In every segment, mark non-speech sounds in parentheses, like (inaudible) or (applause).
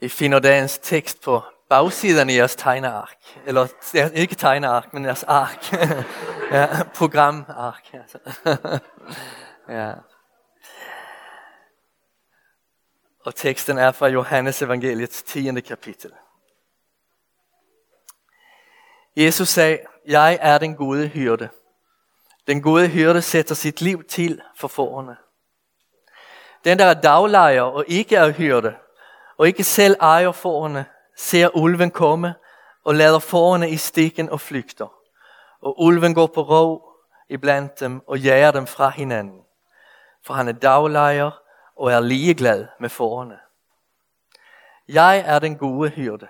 I finder dagens tekst på bagsiden i jeres tegneark. Eller ikke tegneark, men jeres ark. (laughs) ja, programark. Altså. (laughs) ja. Og teksten er fra Johannes evangeliets 10. kapitel. Jesus sagde, jeg er den gode hyrde. Den gode hyrde sætter sit liv til for forerne. Den, der er daglejer og ikke er hyrde, og ikke selv ejer forerne, ser ulven komme og lader forerne i stikken og flygter. Og ulven går på rov iblandt dem og jager dem fra hinanden. For han er daglejer og er ligeglad med forerne. Jeg er den gode hyrde.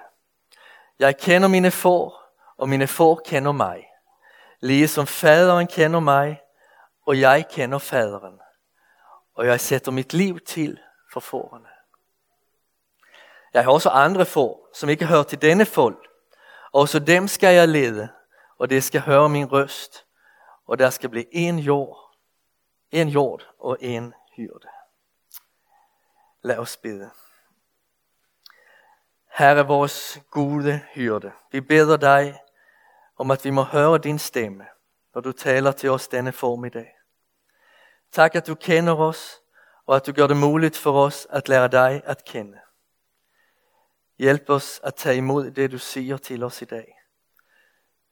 Jeg kender mine får, og mine får kender mig. Lige som faderen kender mig, og jeg kender faderen. Og jeg sætter mit liv til for fårene. Jeg har også andre får, som ikke hører til denne folk. Også dem skal jeg lede, og det skal høre min røst. Og der skal blive en jord, en jord og en hyrde. Lad os bede. Herre, vores gode hyrde, vi beder dig om at vi må høre din stemme, når du taler til os denne formiddag. Tak, at du kender os, og at du gør det muligt for os at lære dig at kende. Hjælp os at tage imod det, du siger til os i dag.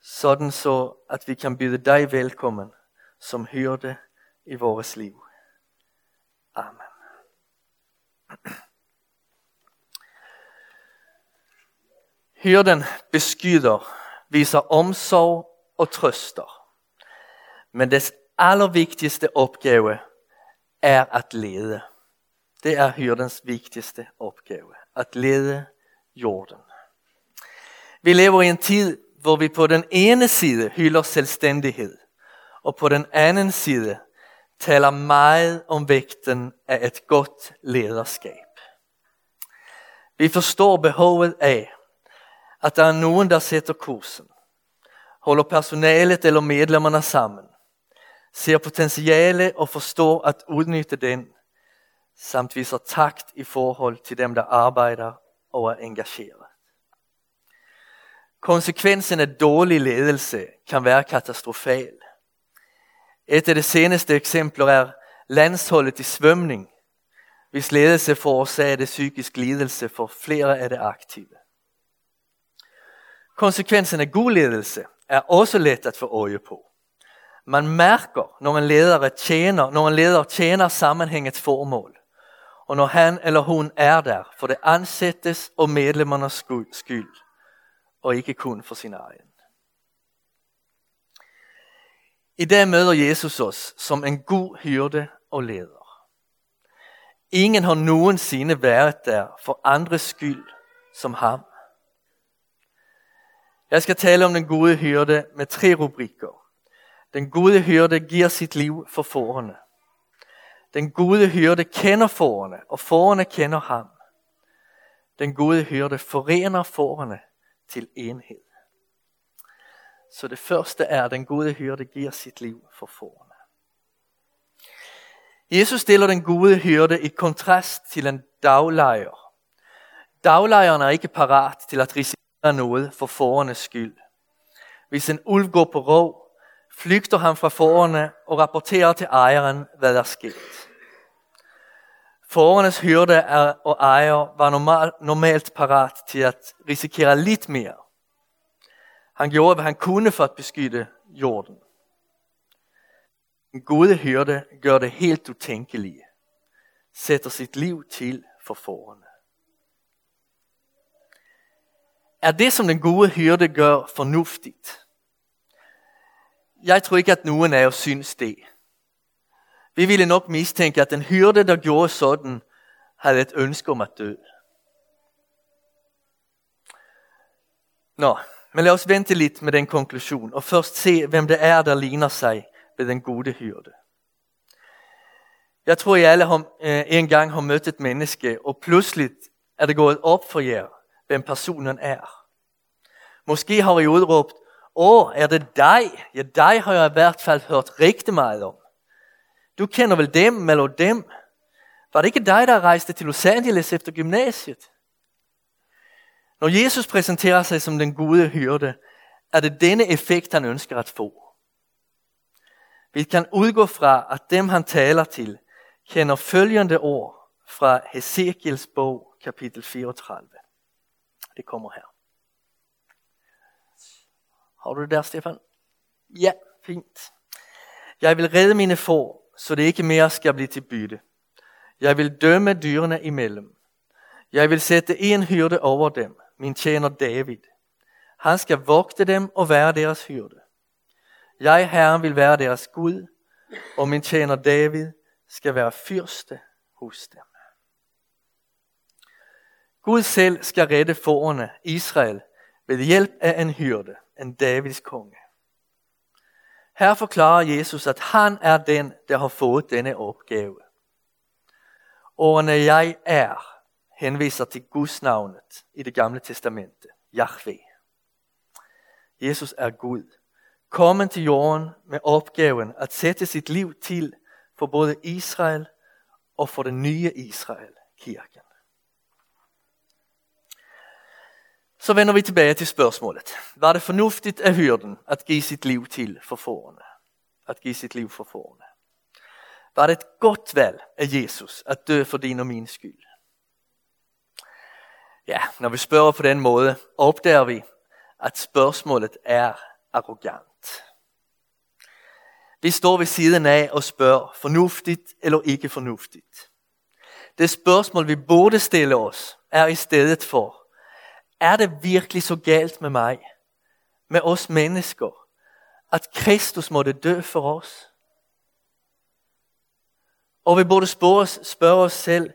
Sådan så, at vi kan byde dig velkommen som hyrde i vores liv. Amen. Hyrden beskyder, viser omsorg og trøster. Men dets allervigtigste opgave er at lede. Det er hyrdens vigtigste opgave. At lede jorden. Vi lever i en tid, hvor vi på den ene side hylder selvstændighed, og på den anden side taler meget om vægten af et godt lederskab. Vi forstår behovet af, at der er nogen, der sætter kursen, holder personalet eller medlemmarna sammen, ser potentiale og forstår at udnytte den, samt viser takt i forhold til dem, der arbejder og er engageret. Konsekvensen af dårlig ledelse kan være katastrofal. Et af de seneste eksempler er landsholdet i svømning, hvis ledelse forårsager psykisk lidelse for flere af de aktive. Konsekvensen af god ledelse er også let at få øje på. Man mærker, når en leder tjener, når en leder tjener sammenhængets formål. Og når han eller hun er der for det ansættes og medlemmernes skyld, og ikke kun for sin egen. I dag møder Jesus os som en god hyrde og leder. Ingen har nogensinde været der for andres skyld som ham. Jeg skal tale om den gode hyrde med tre rubrikker. Den gode hyrde giver sit liv for forerne. Den gode hyrde kender forerne, og forerne kender ham. Den gode hyrde forener forerne til enhed. Så det første er, at den gode hyrde giver sit liv for forerne. Jesus stiller den gode hyrde i kontrast til en daglejer. Daglejeren er ikke parat til at risikere noget for forernes skyld. Hvis en ulv går på rov, flygter han fra forerne og rapporterer til ejeren, hvad der er sket. Forernes hyrde og ejer var normalt, normalt parat til at risikere lidt mere. Han gjorde, hvad han kunne for at beskytte jorden. En gode hyrde gør det helt utænkelige. Sætter sit liv til for forerne. Er det, som den gode hyrde gør, fornuftigt? Jeg tror ikke, at nogen af os synes det. Vi ville nok mistænke, at den hyrde, der gjorde sådan, havde et ønske om at dø. Nå, men lad os vente lidt med den konklusion, og først se, hvem det er, der ligner sig ved den gode hyrde. Jeg tror, I alle har, eh, en gang har mødt et menneske, og pludselig er det gået op for jer, hvem personen er. Måske har I udråbt, åh, er det dig? Ja, dig har jeg i hvert fald hørt rigtig meget om. Du kender vel dem eller dem? Var det ikke dig, der rejste til Los Angeles efter gymnasiet? Når Jesus præsenterer sig som den gode hyrde, er det denne effekt, han ønsker at få. Vi kan udgå fra, at dem han taler til, kender følgende ord fra Hesekiels bog, kapitel 34. Det kommer her. Har du det der, Stefan? Ja, fint. Jeg vil redde mine får, så det ikke mere skal blive til bytte. Jeg vil dømme dyrene imellem. Jeg vil sætte en hyrde over dem, min tjener David. Han skal vogte dem og være deres hyrde. Jeg, Herren, vil være deres Gud, og min tjener David skal være fyrste hos dem. Gud selv skal redde forerne Israel ved hjælp af en hyrde, en Davids konge. Her forklarer Jesus, at han er den, der har fået denne opgave. Ordene jeg er henviser til Guds navnet i det gamle testamente, Yahweh. Jesus er Gud, kommet til jorden med opgaven at sætte sit liv til for både Israel og for den nye Israel, kirken. Så vender vi tilbage til spørgsmålet. Var det fornuftigt af hyrden at give sit liv til for forerne? At give sit liv for forerne? Var det et godt valg af Jesus at dø for din og min skyld? Ja, når vi spørger på den måde, opdager vi, at spørgsmålet er arrogant. Vi står ved siden af og spørger, fornuftigt eller ikke fornuftigt. Det spørgsmål, vi burde stille os, er i stedet for, er det virkelig så galt med mig, med os mennesker, at Kristus måtte dø for os? Og vi burde spørge os, spørge os selv,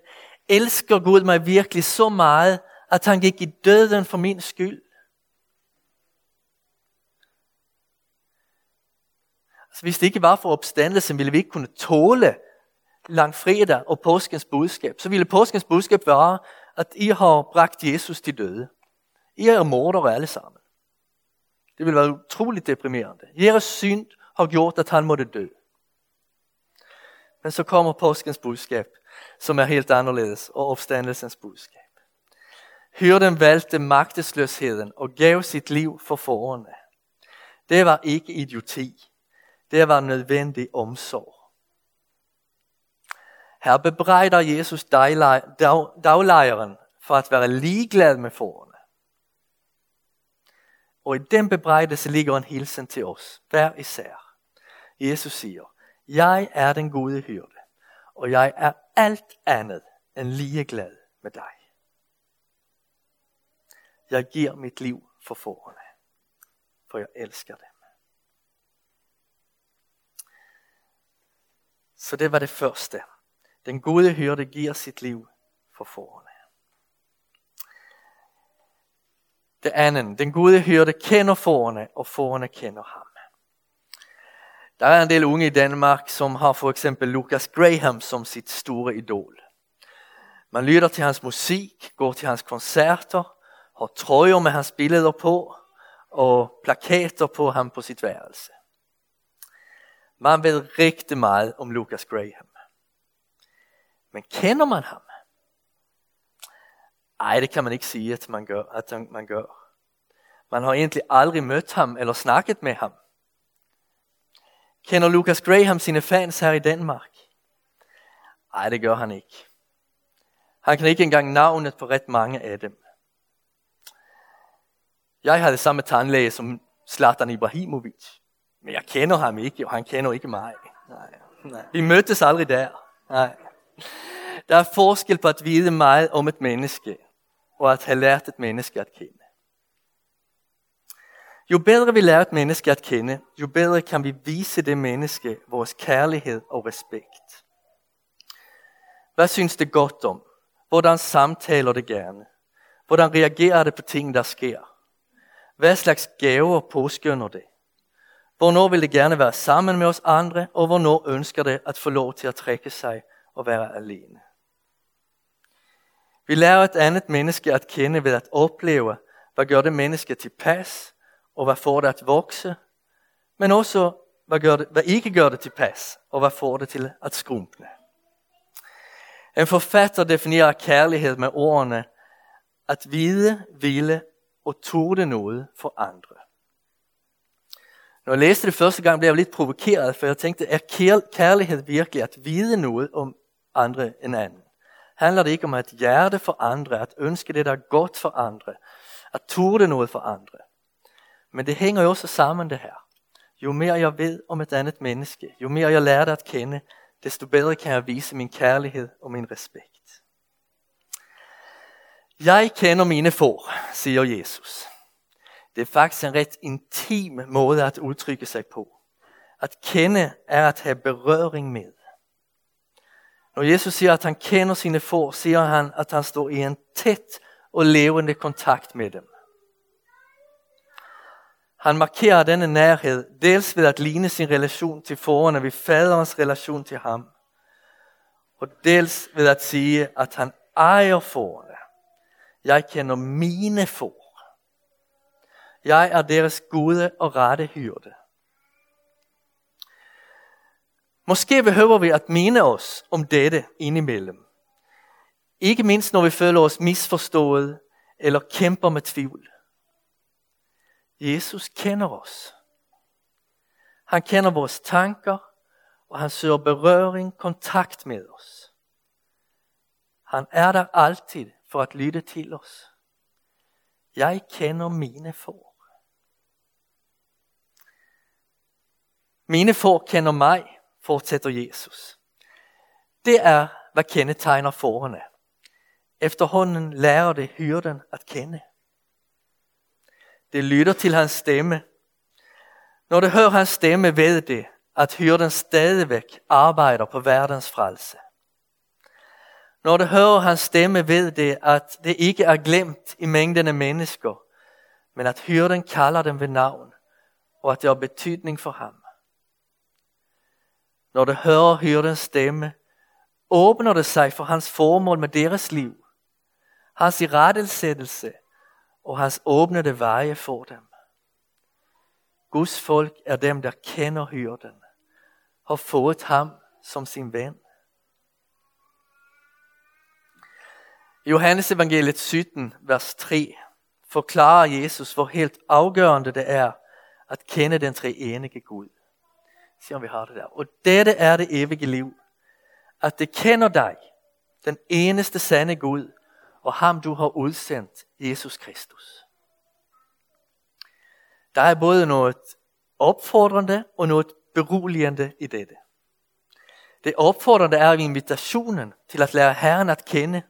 elsker Gud mig virkelig så meget, at han gik i døden for min skyld? Altså, hvis det ikke var for opstandelsen, ville vi ikke kunne tåle langfredag og påskens budskab. Så ville påskens budskab være, at I har bragt Jesus til døde. I er mordere alle sammen. Det ville være utroligt deprimerende. Jeres synd har gjort, at han måtte dø. Men så kommer påskens budskab, som er helt anderledes, og opstandelsens budskab. Hyrden valgte magtesløsheden og gav sit liv for forerne. Det var ikke idioti. Det var nødvendig omsorg. Her bebrejder Jesus daglejeren for at være ligeglad med forerne. Og i den bebrejdelse ligger en hilsen til os, hver især. Jesus siger, jeg er den gode hyrde, og jeg er alt andet end ligeglad med dig. Jeg giver mit liv for forerne, for jeg elsker dem. Så det var det første. Den gode hyrde giver sit liv for forerne. Det andet, den gode hyrde kender forerne, og forerne kender ham. Der er en del unge i Danmark, som har for eksempel Lucas Graham som sit store idol. Man lytter til hans musik, går til hans koncerter, har trøjer med hans billeder på, og plakater på ham på sit værelse. Man ved rigtig meget om Lucas Graham. Men kender man ham? Nej, det kan man ikke sige, at man gør. At man gør. Man har egentlig aldrig mødt ham eller snakket med ham. Kender Lucas Graham sine fans her i Danmark? Nej, det gør han ikke. Han kan ikke engang navnet på ret mange af dem. Jeg har det samme tandlæge som Zlatan Ibrahimovic. Men jeg kender ham ikke, og han kender ikke mig. Nej, nej. Vi mødtes aldrig der. Nej. Der er forskel på at vide meget om et menneske, og at have lært et menneske at kende. Jo bedre vi lærer et menneske at kende, jo bedre kan vi vise det menneske vores kærlighed og respekt. Hvad synes det godt om? Hvordan samtaler det gerne? Hvordan reagerer det på ting, der sker? Hvad slags gaver påskynder det? Hvornår vil det gerne være sammen med os andre, og hvornår ønsker det at få lov til at trække sig og være alene. Vi lærer et andet menneske at kende ved at opleve, hvad gør det menneske tilpas, og hvad får det at vokse, men også hvad, gør det, hvad ikke gør det tilpas, og hvad får det til at skrumpne. En forfatter definerer kærlighed med ordene, at vide, ville og turde noget for andre. Når jeg læste det første gang, blev jeg lidt provokeret, for jeg tænkte, er kærlighed virkelig at vide noget om andre end anden? Handler det ikke om at hjerte for andre, at ønske det, der er godt for andre, at turde noget for andre? Men det hænger jo også sammen det her. Jo mere jeg ved om et andet menneske, jo mere jeg lærer det at kende, desto bedre kan jeg vise min kærlighed og min respekt. Jeg kender mine får, siger Jesus. Det er faktisk en ret intim måde at udtrykke sig på. At kende er at have berøring med. Når Jesus siger, at han kender sine får, siger han, at han står i en tæt og levende kontakt med dem. Han markerer denne nærhed dels ved at ligne sin relation til forerne ved faderens relation til ham, og dels ved at sige, at han ejer forerne. Jeg kender mine får. Jeg er deres gode og rette hyrde. Måske behøver vi at minde os om dette indimellem. Ikke mindst når vi føler os misforstået eller kæmper med tvivl. Jesus kender os. Han kender vores tanker, og han søger berøring, kontakt med os. Han er der altid for at lytte til os. Jeg kender mine får. Mine får kender mig, fortsætter Jesus. Det er, hvad kendetegner forerne. Efterhånden lærer det hyrden at kende. Det lytter til hans stemme. Når det hører hans stemme, ved det, at hyrden stadigvæk arbejder på verdens frelse. Når det hører hans stemme, ved det, at det ikke er glemt i mængden af mennesker, men at hyrden kalder dem ved navn, og at det har betydning for ham. Når det hører hyrdens stemme, åbner det sig for hans formål med deres liv, hans irettelsættelse og hans åbnede veje for dem. Guds folk er dem, der kender hyrden, har fået ham som sin ven. Johannes evangeliet 17, vers 3, forklarer Jesus, hvor helt afgørende det er at kende den treenige Gud. Se om vi har det der. Og dette er det evige liv. At det kender dig, den eneste sande Gud, og ham du har udsendt, Jesus Kristus. Der er både noget opfordrende og noget beroligende i dette. Det opfordrende er invitationen til at lære Herren at kende.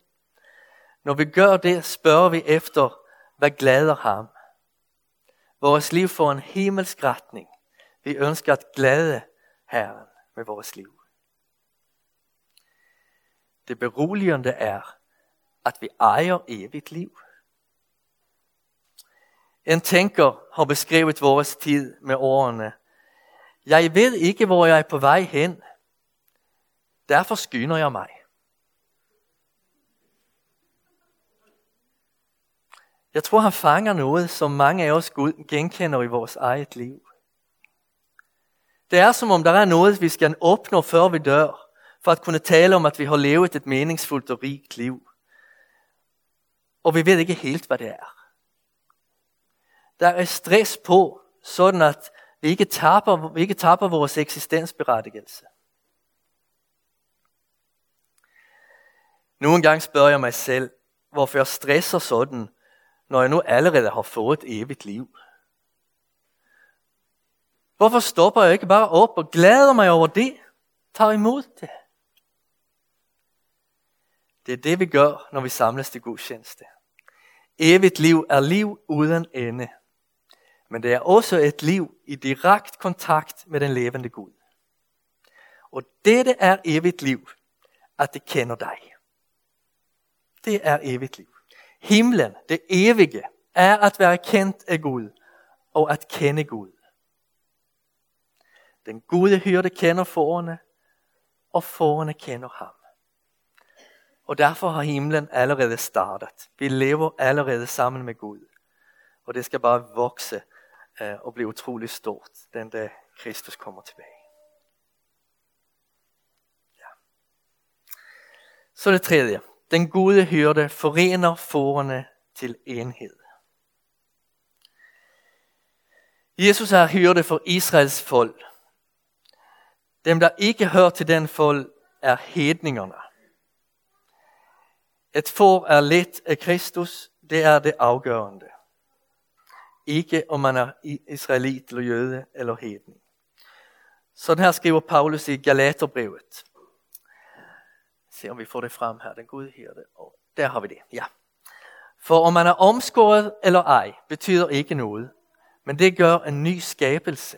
Når vi gør det, spørger vi efter, hvad glæder ham. Vores liv får en himmelsk retning. Vi ønsker at glæde Herren med vores liv. Det beroligende er, at vi ejer evigt liv. En tænker har beskrevet vores tid med årene. Jeg ved ikke, hvor jeg er på vej hen. Derfor skynder jeg mig. Jeg tror, han fanger noget, som mange af os genkender i vores eget liv. Det er som om der er noget, vi skal opnå før vi dør, for at kunne tale om, at vi har levet et meningsfuldt og rigt liv. Og vi ved ikke helt, hvad det er. Der er stress på, sådan at vi ikke taber, vi ikke taber vores eksistensberettigelse. Nogle gange spørger jeg mig selv, hvorfor jeg stresser sådan, når jeg nu allerede har fået et evigt liv. Hvorfor stopper jeg ikke bare op og glæder mig over det? Tager imod det. Det er det, vi gør, når vi samles til gudstjeneste. Evigt liv er liv uden ende. Men det er også et liv i direkte kontakt med den levende Gud. Og dette er evigt liv, at det kender dig. Det er evigt liv. Himlen, det evige, er at være kendt af Gud og at kende Gud. Den gode hyrde kender forerne, og forerne kender ham. Og derfor har himlen allerede startet. Vi lever allerede sammen med Gud. Og det skal bare vokse øh, og blive utrolig stort, den dag Kristus kommer tilbage. Ja. Så det tredje. Den gode hyrde forener forerne til enhed. Jesus er hyrde for Israels folk. Dem, der ikke hører til den fold, er hedningerne. Et får er lidt af Kristus, det er det afgørende. Ikke om man er israelit eller jøde eller hedning. Sådan her skriver Paulus i Galaterbrevet. Se om vi får det frem her, den gode herde. Og der har vi det, ja. For om man er omskåret eller ej, betyder ikke noget, men det gør en ny skabelse.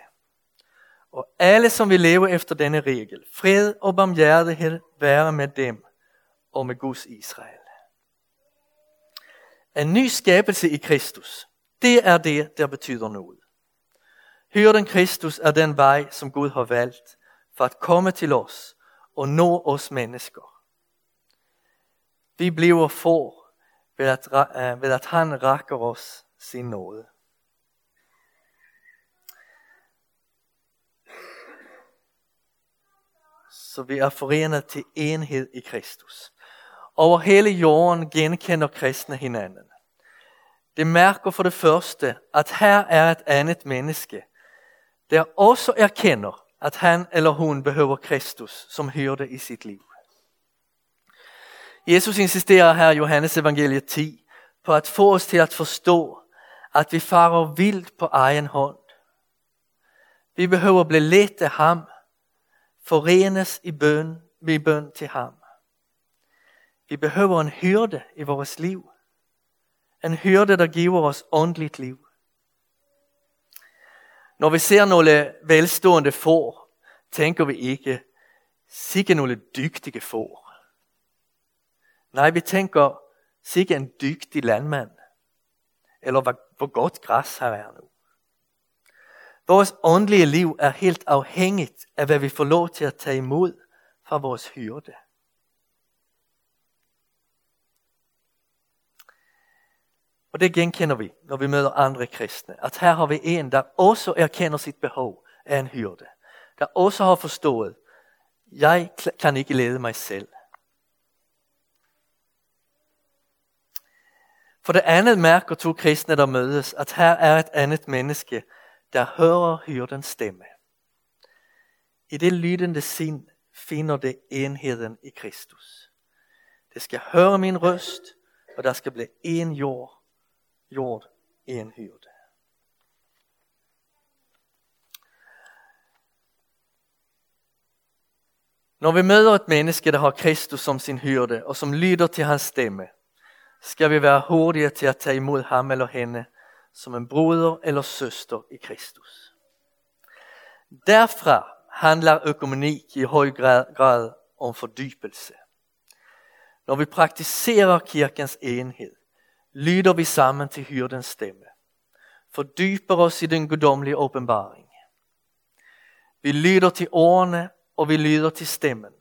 Og alle som vil leve efter denne regel, fred og barmhjertighed være med dem og med Guds Israel. En ny skabelse i Kristus, det er det, der betyder noget. Hyrden Kristus er den vej, som Gud har valgt for at komme til os og nå os mennesker. Vi bliver få ved at, øh, ved at han rækker os sin nåde. Så vi er forenet til enhed i Kristus. Over hele jorden genkender kristne hinanden. Det mærker for det første, at her er et andet menneske, der også erkender, at han eller hun behøver Kristus som hyrde i sit liv. Jesus insisterer her i Johannes evangeliet 10 på at få os til at forstå, at vi farer vildt på egen hånd. Vi behøver blive let af ham, forenes i bøn, i bøn til ham. Vi behøver en hyrde i vores liv. En hyrde, der giver os åndeligt liv. Når vi ser nogle velstående får, tænker vi ikke, sikke nogle dygtige får. Nej, vi tænker, sikke en dygtig landmand. Eller hvor, hvor godt græs har er nu. Vores åndelige liv er helt afhængigt af, hvad vi får lov til at tage imod fra vores hyrde. Og det genkender vi, når vi møder andre kristne. At her har vi en, der også erkender sit behov af en hyrde. Der også har forstået, jeg kan ikke lede mig selv. For det andet mærker to kristne, der mødes, at her er et andet menneske, der hører hyrdens stemme. I det lydende sind finder det enheden i Kristus. Det skal høre min røst, og der skal blive en jord jord en hyrde. Når vi møder et menneske, der har Kristus som sin hyrde og som lyder til hans stemme, skal vi være hurtige til at tage imod ham eller hende som en broder eller søster i Kristus. Derfra handler økonomik i høj grad om fordybelse. Når vi praktiserer kirkens enhed, lyder vi sammen til hyrdens stemme, fordyper os i den guddommelige åbenbaring. Vi lyder til ordene, og vi lyder til stemmen.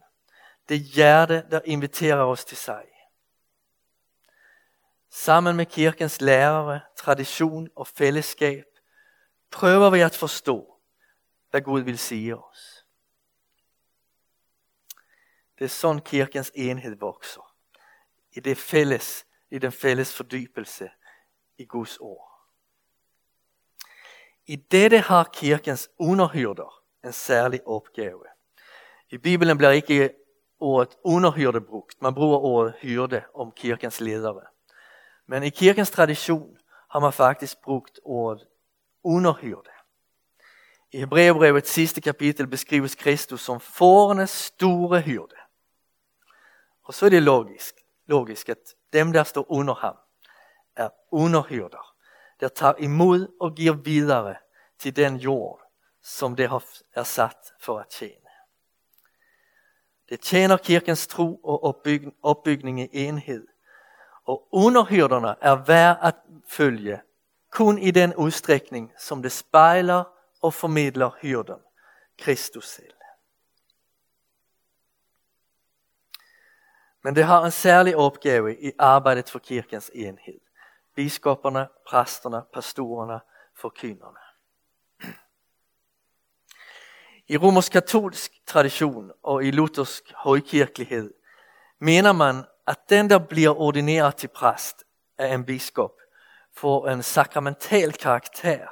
Det hjerte, der inviterer os til sig. Sammen med kirkens lærere, tradition og fællesskab prøver vi at forstå, hvad Gud vil sige os. Det er sådan kirkens enhed vokser. I det fælles i den fælles fordybelse i Guds ord. I dette har kirkens underhyrder en særlig opgave. I Bibelen bliver ikke ordet underhyrde brugt, man bruger ordet hyrde om kirkens ledere. Men i kirkens tradition har man faktisk brugt ordet underhyrde. I Hebreerbrevets sidste kapitel beskrives Kristus som fårenes store hyrde. Og så er det logisk, logisk at dem der står under ham er underhyrder, der tar imod og giver videre til den jord, som det har er sat for at tjene. Det tjener kirkens tro og opbygning, opbygning i enhed. Og underhyrderne er værd at følge kun i den udstrækning, som det spejler og formidler hyrden, Kristus selv. Men det har en særlig opgave i arbejdet for kirkens enhed. Biskoparna, præsterne, pastorerna, forkynderne. I romersk katolsk tradition og i luthersk højkirkelighed mener man, at den, der bliver ordineret til præst, af en biskop får en sakramental karaktär.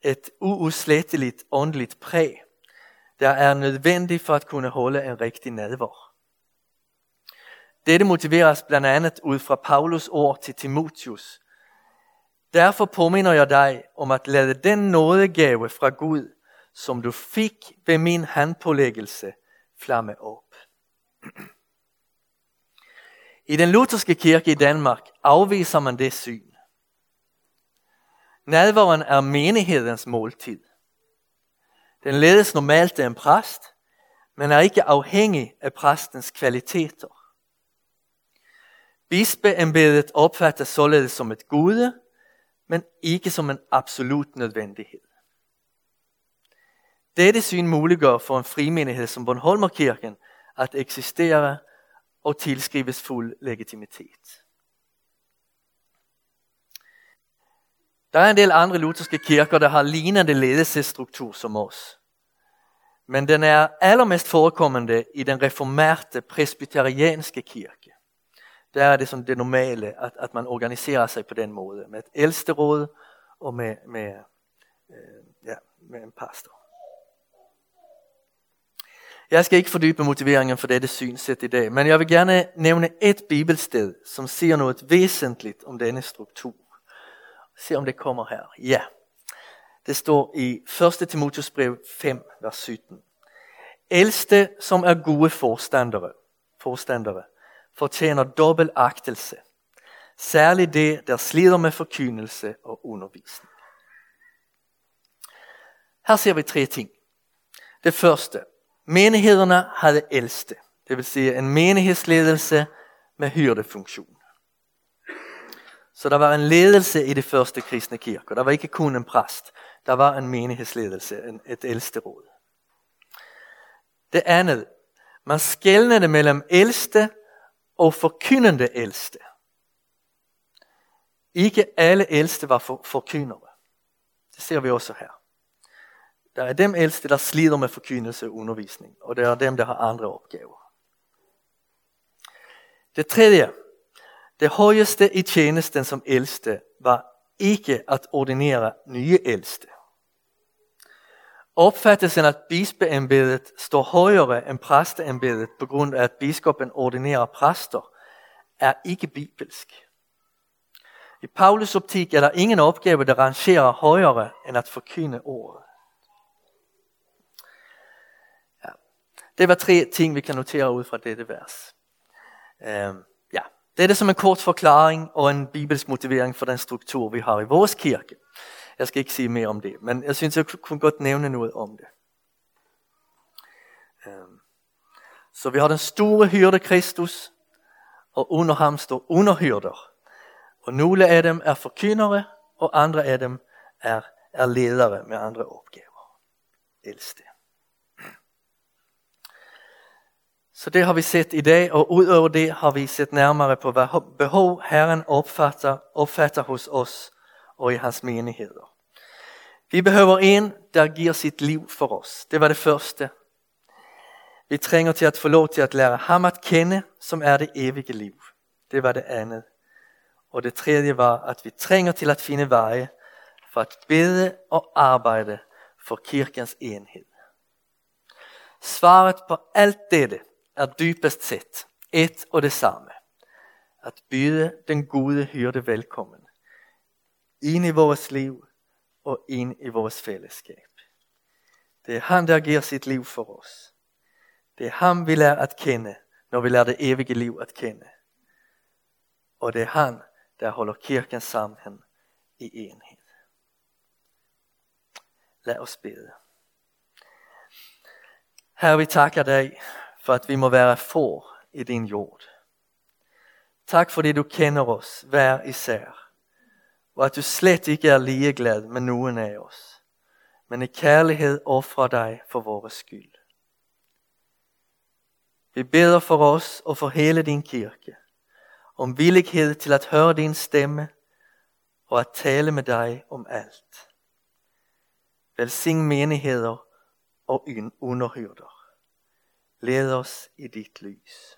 Ett uudsletteligt åndeligt præg, der er nødvendigt for at kunne holde en rigtig nadver. Dette motiveres blandt andet ud fra Paulus ord til Timotius. Derfor påminner jeg dig om at lade den nådegave fra Gud, som du fik ved min handpålæggelse, flamme op. (clears throat) I den lutherske kirke i Danmark afviser man det syn. Nadveren er menighedens måltid. Den ledes normalt af en præst, men er ikke afhængig af præstens kvaliteter. Bispeembedet opfattes således som et gode, men ikke som en absolut nødvendighed. Dette syn muliggør for en frimenighed som Bornholmerkirken at eksistere og tilskrives fuld legitimitet. Der er en del andre lutherske kirker, der har lignende ledelsesstruktur som os. Men den er allermest forekommende i den reformerte presbyterianske kirke. Der er det som det normale, at, at man organiserer sig på den måde, med et ældsteråd og med, med, øh, ja, med en pastor. Jeg skal ikke fordybe motiveringen for dette synsätt i dag, men jeg vil gerne nævne et bibelsted, som siger noget væsentligt om denne struktur. Se om det kommer her. Ja, det står i 1. Timotheus brev 5, vers 17. Ældste, som er gode forstandere, forstandere fortjener dobbelt agtelse. Særligt det, der slider med forkyndelse og undervisning. Her ser vi tre ting. Det første, Menighederne havde ældste, det vil sige en menighedsledelse med hyrdefunktion. Så der var en ledelse i det første kristne kirker. Der var ikke kun en præst. Der var en menighedsledelse, en, et ældste råd. Det andet, man skældnede mellem ældste og forkyndende ældste. Ikke alle ældste var for, forkyndere. Det ser vi også her. Der er dem ældste, der slider med forkyndelse og undervisning, og der er dem, der har andre opgaver. Det tredje, det højeste i tjenesten som ældste var ikke at ordinere nye ældste. Opfattelsen at bispeembedet står højere end præsteembedet på grund af at biskopen ordinerer præster, er ikke bibelsk. I Paulus optik er der ingen opgave, der rangerer højere end at forkynde ordet. Det var tre ting, vi kan notere ud fra dette vers. Uh, ja, det det som en kort forklaring og en bibelsk motivering for den struktur, vi har i vores kirke. Jeg skal ikke sige mere om det, men jeg synes, jeg kunne godt nævne noget om det. Uh, så vi har den store hyrde Kristus, og under ham står underhyrder. Og nogle af dem er forkyndere, og andre af dem er, er ledere med andre opgaver. Ældste. Så det har vi sett i dag og udover det har vi sett nærmere på hvad behov Herren opfatter, opfatter hos os og i hans menigheder. Vi behøver en, der giver sit liv for os. Det var det første. Vi trænger til at få lov til at lære ham at kende, som er det evige liv. Det var det andet. Og det tredje var, at vi trænger til at finde veje for at bede og arbejde for kirkens enhed. Svaret på alt dette er dybest set ett og det samme. At byde den gode hyrde velkommen ind i vores liv og ind i vores fællesskab. Det er han, der giver sit liv for os. Det er ham, vi lærer at kende, når vi lærer det evige liv at kende. Og det er han, der holder kirken sammen i enhed. Lad os bede. Herre, vi takker dig for at vi må være få i din jord. Tak fordi du kender os hver især, og at du slet ikke er ligeglad med nogen af os, men i kærlighed offrer dig for vores skyld. Vi beder for os og for hele din kirke, om villighed til at høre din stemme og at tale med dig om alt. Velsign menigheder og underhyrder. Led os i dit lys.